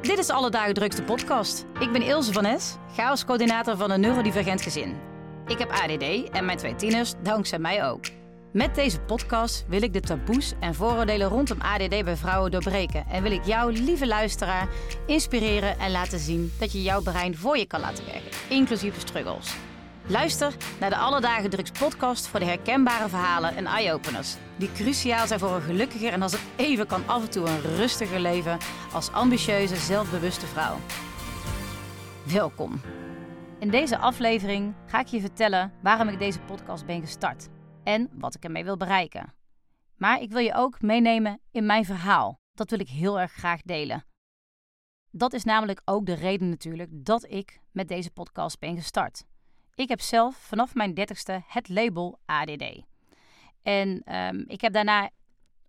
Dit is Alle Dagen podcast. Ik ben Ilse van Es, chaoscoördinator van een neurodivergent gezin. Ik heb ADD en mijn twee tieners dankzij mij ook. Met deze podcast wil ik de taboes en vooroordelen rondom ADD bij vrouwen doorbreken. En wil ik jou, lieve luisteraar, inspireren en laten zien dat je jouw brein voor je kan laten werken, inclusief de struggles. Luister naar de Alle Dagen Drugs podcast voor de herkenbare verhalen en eye-openers. Die cruciaal zijn voor een gelukkiger en als het even kan af en toe een rustiger leven als ambitieuze, zelfbewuste vrouw. Welkom. In deze aflevering ga ik je vertellen waarom ik deze podcast ben gestart en wat ik ermee wil bereiken. Maar ik wil je ook meenemen in mijn verhaal. Dat wil ik heel erg graag delen. Dat is namelijk ook de reden natuurlijk dat ik met deze podcast ben gestart. Ik heb zelf vanaf mijn dertigste het label ADD. En ehm, ik heb daarna,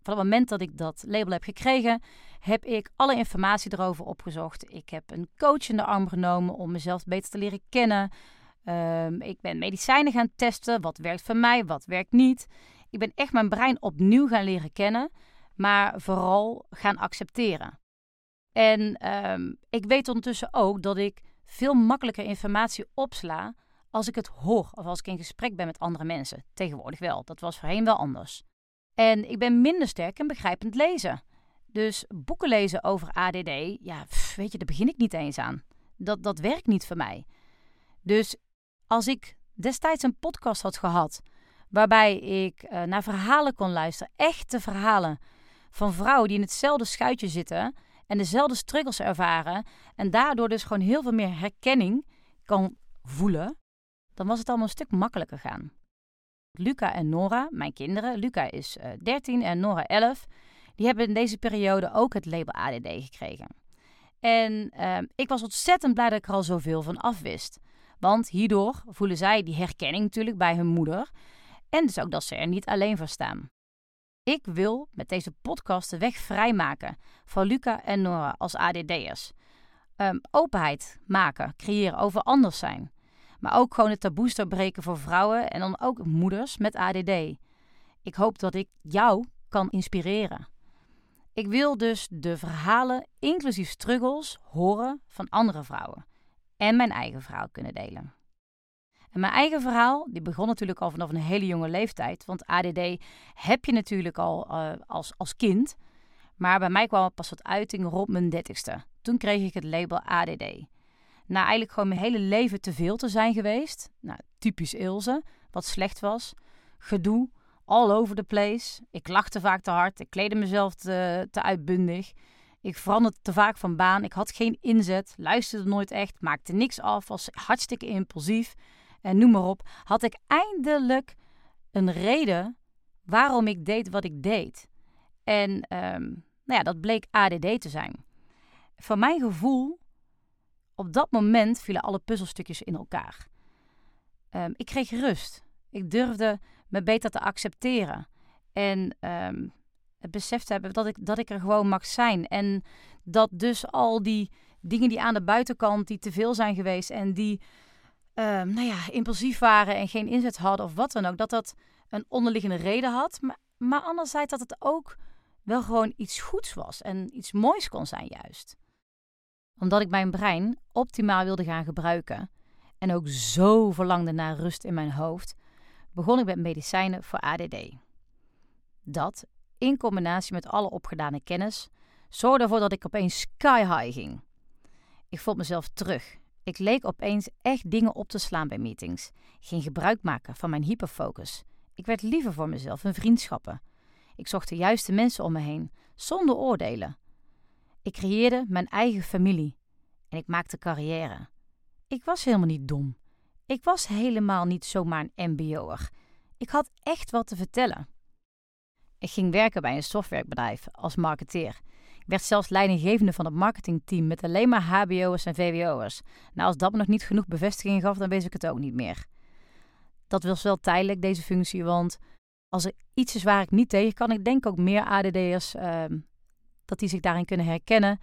van het moment dat ik dat label heb gekregen, heb ik alle informatie erover opgezocht. Ik heb een coach in de arm genomen om mezelf beter te leren kennen. Ehm, ik ben medicijnen gaan testen. Wat werkt voor mij, wat werkt niet. Ik ben echt mijn brein opnieuw gaan leren kennen, maar vooral gaan accepteren. En ehm, ik weet ondertussen ook dat ik veel makkelijker informatie opsla als ik het hoor of als ik in gesprek ben met andere mensen. Tegenwoordig wel, dat was voorheen wel anders. En ik ben minder sterk in begrijpend lezen. Dus boeken lezen over ADD, ja, weet je, daar begin ik niet eens aan. Dat, dat werkt niet voor mij. Dus als ik destijds een podcast had gehad waarbij ik uh, naar verhalen kon luisteren, echte verhalen van vrouwen die in hetzelfde schuitje zitten en dezelfde struggles ervaren en daardoor dus gewoon heel veel meer herkenning kan voelen, dan was het allemaal een stuk makkelijker gaan. Luca en Nora, mijn kinderen, Luca is uh, eh, 13 en Nora 11, die hebben in deze periode ook het label ADD gekregen. En uh, ik was ontzettend blij dat ik er al zoveel van afwist. Want hierdoor voelen zij die herkenning natuurlijk bij hun moeder. En dus ook dat ze er niet alleen voor staan. Ik wil met deze podcast de weg vrijmaken voor Luca en Nora als ADD'ers. Um, openheid maken, creëren over anders zijn. Maar ook gewoon het taboes doorbreken voor vrouwen en dan ook moeders met ADD. Ik hoop dat ik jou kan inspireren. Ik wil dus de verhalen, inclusief struggles, horen van andere vrouwen. En mijn eigen verhaal kunnen delen. En mijn eigen verhaal, die begon natuurlijk al vanaf een hele jonge leeftijd. Want ADD heb je natuurlijk al uh, als, als kind. Maar bij mij kwam het pas tot uiting rond mijn dertigste. Toen kreeg ik het label ADD na eigenlijk gewoon mijn hele leven te veel te zijn geweest. Nou, typisch Ilse, wat slecht was. Gedoe, all over the place. Ik lachte vaak te hard, ik kleedde mezelf te, te uitbundig. Ik veranderde te vaak van baan, ik had geen inzet, luisterde nooit echt, maakte niks af, was hartstikke impulsief. En noem maar op, had ik eindelijk een reden waarom ik deed wat ik deed. En um, nou ja, dat bleek ADD te zijn. Van mijn gevoel op dat moment vielen alle puzzelstukjes in elkaar. Um, ik kreeg rust. Ik durfde me beter te accepteren. En um, het besef te hebben dat ik, dat ik er gewoon mag zijn. En dat dus al die dingen die aan de buitenkant, die te veel zijn geweest en die um, nou ja, impulsief waren en geen inzet hadden of wat dan ook, dat dat een onderliggende reden had. Maar, maar anderzijds dat het ook wel gewoon iets goeds was en iets moois kon zijn juist omdat ik mijn brein optimaal wilde gaan gebruiken en ook zo verlangde naar rust in mijn hoofd, begon ik met medicijnen voor ADD. Dat, in combinatie met alle opgedane kennis, zorgde ervoor dat ik opeens sky high ging. Ik vond mezelf terug. Ik leek opeens echt dingen op te slaan bij meetings. ging gebruik maken van mijn hyperfocus. Ik werd liever voor mezelf en vriendschappen. Ik zocht de juiste mensen om me heen, zonder oordelen. Ik creëerde mijn eigen familie en ik maakte carrière. Ik was helemaal niet dom. Ik was helemaal niet zomaar een MBO'er. Ik had echt wat te vertellen. Ik ging werken bij een softwarebedrijf als marketeer. Ik werd zelfs leidinggevende van het marketingteam met alleen maar HBO'ers en VWO'ers. Nou, als dat me nog niet genoeg bevestiging gaf, dan weet ik het ook niet meer. Dat was wel tijdelijk, deze functie, want als er iets is waar ik niet tegen kan, ik denk ook meer ADD'ers uh, dat die zich daarin kunnen herkennen,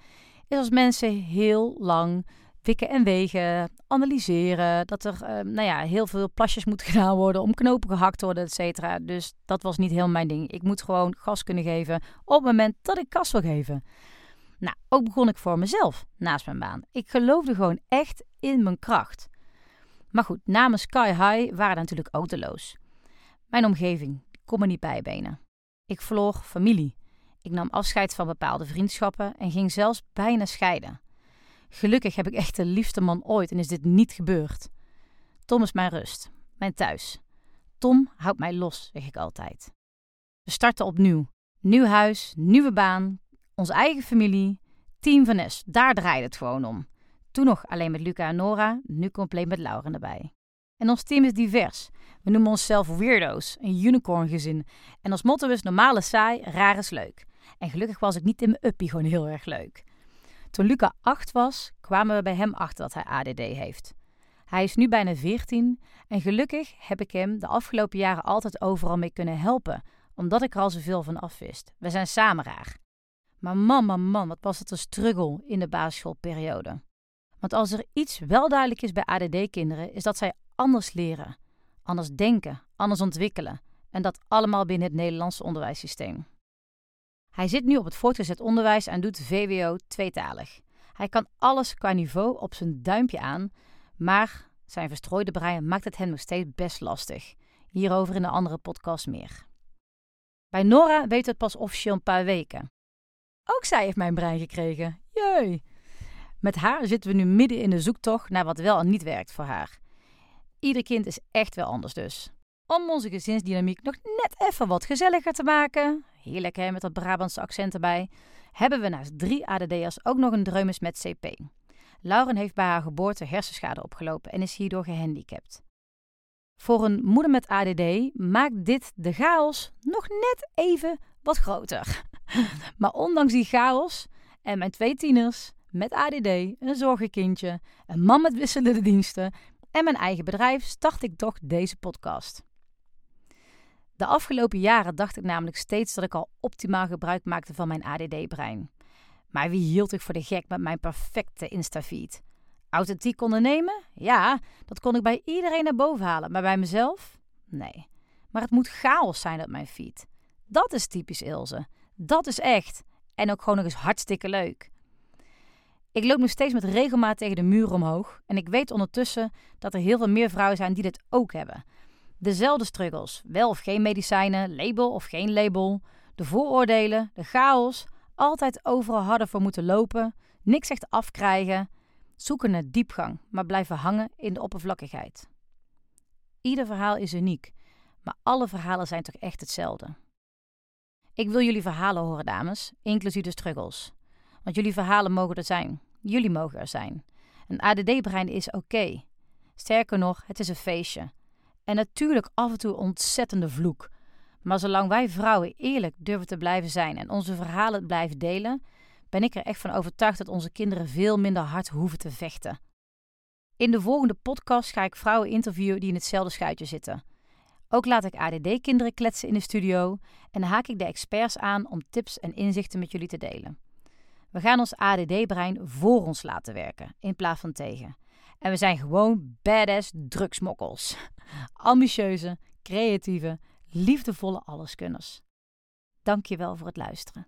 is als mensen heel lang wikken en wegen, analyseren, dat er uh, nou ja, heel veel plasjes moeten gedaan worden, om knopen gehakt worden, et cetera. Dus dat was niet heel mijn ding. Ik moet gewoon gas kunnen geven op het moment dat ik gas wil geven. Nou, ook begon ik voor mezelf naast mijn baan. Ik geloofde gewoon echt in mijn kracht. Maar goed, namen Sky High waren natuurlijk ook. Mijn omgeving kon me niet bijbenen. Ik verloor familie. Ik nam afscheid van bepaalde vriendschappen en ging zelfs bijna scheiden. Gelukkig heb ik echt de liefste man ooit en is dit niet gebeurd. Tom is mijn rust, mijn thuis. Tom houdt mij los, zeg ik altijd. We starten opnieuw. Nieuw huis, nieuwe baan, onze eigen familie, team van Nes. Daar draait het gewoon om. Toen nog alleen met Luca en Nora, nu compleet met Lauren erbij. En ons team is divers. We noemen onszelf weirdo's, een unicorn gezin. En ons motto is normale saai, raar is leuk. En gelukkig was ik niet in mijn uppie gewoon heel erg leuk. Toen Luca 8 was, kwamen we bij hem achter dat hij ADD heeft. Hij is nu bijna 14 en gelukkig heb ik hem de afgelopen jaren altijd overal mee kunnen helpen, omdat ik er al zoveel van afwist. We zijn samen raar. Maar man, man, man, wat was het een struggle in de basisschoolperiode. Want als er iets wel duidelijk is bij ADD-kinderen, is dat zij anders leren, anders denken, anders ontwikkelen. En dat allemaal binnen het Nederlandse onderwijssysteem. Hij zit nu op het voortgezet onderwijs en doet VWO tweetalig. Hij kan alles qua niveau op zijn duimpje aan, maar zijn verstrooide brein maakt het hem nog steeds best lastig. Hierover in een andere podcast meer. Bij Nora weet het pas officieel een paar weken. Ook zij heeft mijn brein gekregen. Jee! Met haar zitten we nu midden in de zoektocht naar wat wel en niet werkt voor haar. Ieder kind is echt wel anders dus. Om onze gezinsdynamiek nog net even wat gezelliger te maken, heerlijk hè, met dat Brabantse accent erbij, hebben we naast drie ADD'ers ook nog een dreumes met CP. Lauren heeft bij haar geboorte hersenschade opgelopen en is hierdoor gehandicapt. Voor een moeder met ADD maakt dit de chaos nog net even wat groter. maar ondanks die chaos en mijn twee tieners met ADD, een zorgenkindje, een man met wisselende diensten en mijn eigen bedrijf start ik toch deze podcast. De afgelopen jaren dacht ik namelijk steeds dat ik al optimaal gebruik maakte van mijn ADD-brein. Maar wie hield ik voor de gek met mijn perfecte Instafeed? Authentiek ondernemen? Ja, dat kon ik bij iedereen naar boven halen, maar bij mezelf? Nee. Maar het moet chaos zijn op mijn feed. Dat is typisch Ilse. Dat is echt. En ook gewoon nog eens hartstikke leuk. Ik loop nu steeds met regelmaat tegen de muur omhoog en ik weet ondertussen dat er heel veel meer vrouwen zijn die dit ook hebben. Dezelfde struggles, wel of geen medicijnen, label of geen label, de vooroordelen, de chaos, altijd overal harder voor moeten lopen, niks echt afkrijgen, zoeken naar diepgang, maar blijven hangen in de oppervlakkigheid. Ieder verhaal is uniek, maar alle verhalen zijn toch echt hetzelfde. Ik wil jullie verhalen horen, dames, inclusief de struggles. Want jullie verhalen mogen er zijn. Jullie mogen er zijn. Een ADD-brein is oké. Sterker nog, het is een feestje. En natuurlijk af en toe ontzettende vloek. Maar zolang wij vrouwen eerlijk durven te blijven zijn en onze verhalen blijven delen, ben ik er echt van overtuigd dat onze kinderen veel minder hard hoeven te vechten. In de volgende podcast ga ik vrouwen interviewen die in hetzelfde schuitje zitten. Ook laat ik ADD-kinderen kletsen in de studio en haak ik de experts aan om tips en inzichten met jullie te delen. We gaan ons ADD-brein voor ons laten werken in plaats van tegen. En we zijn gewoon badass drugsmokkels. Ambitieuze, creatieve, liefdevolle alleskunners. Dank je wel voor het luisteren.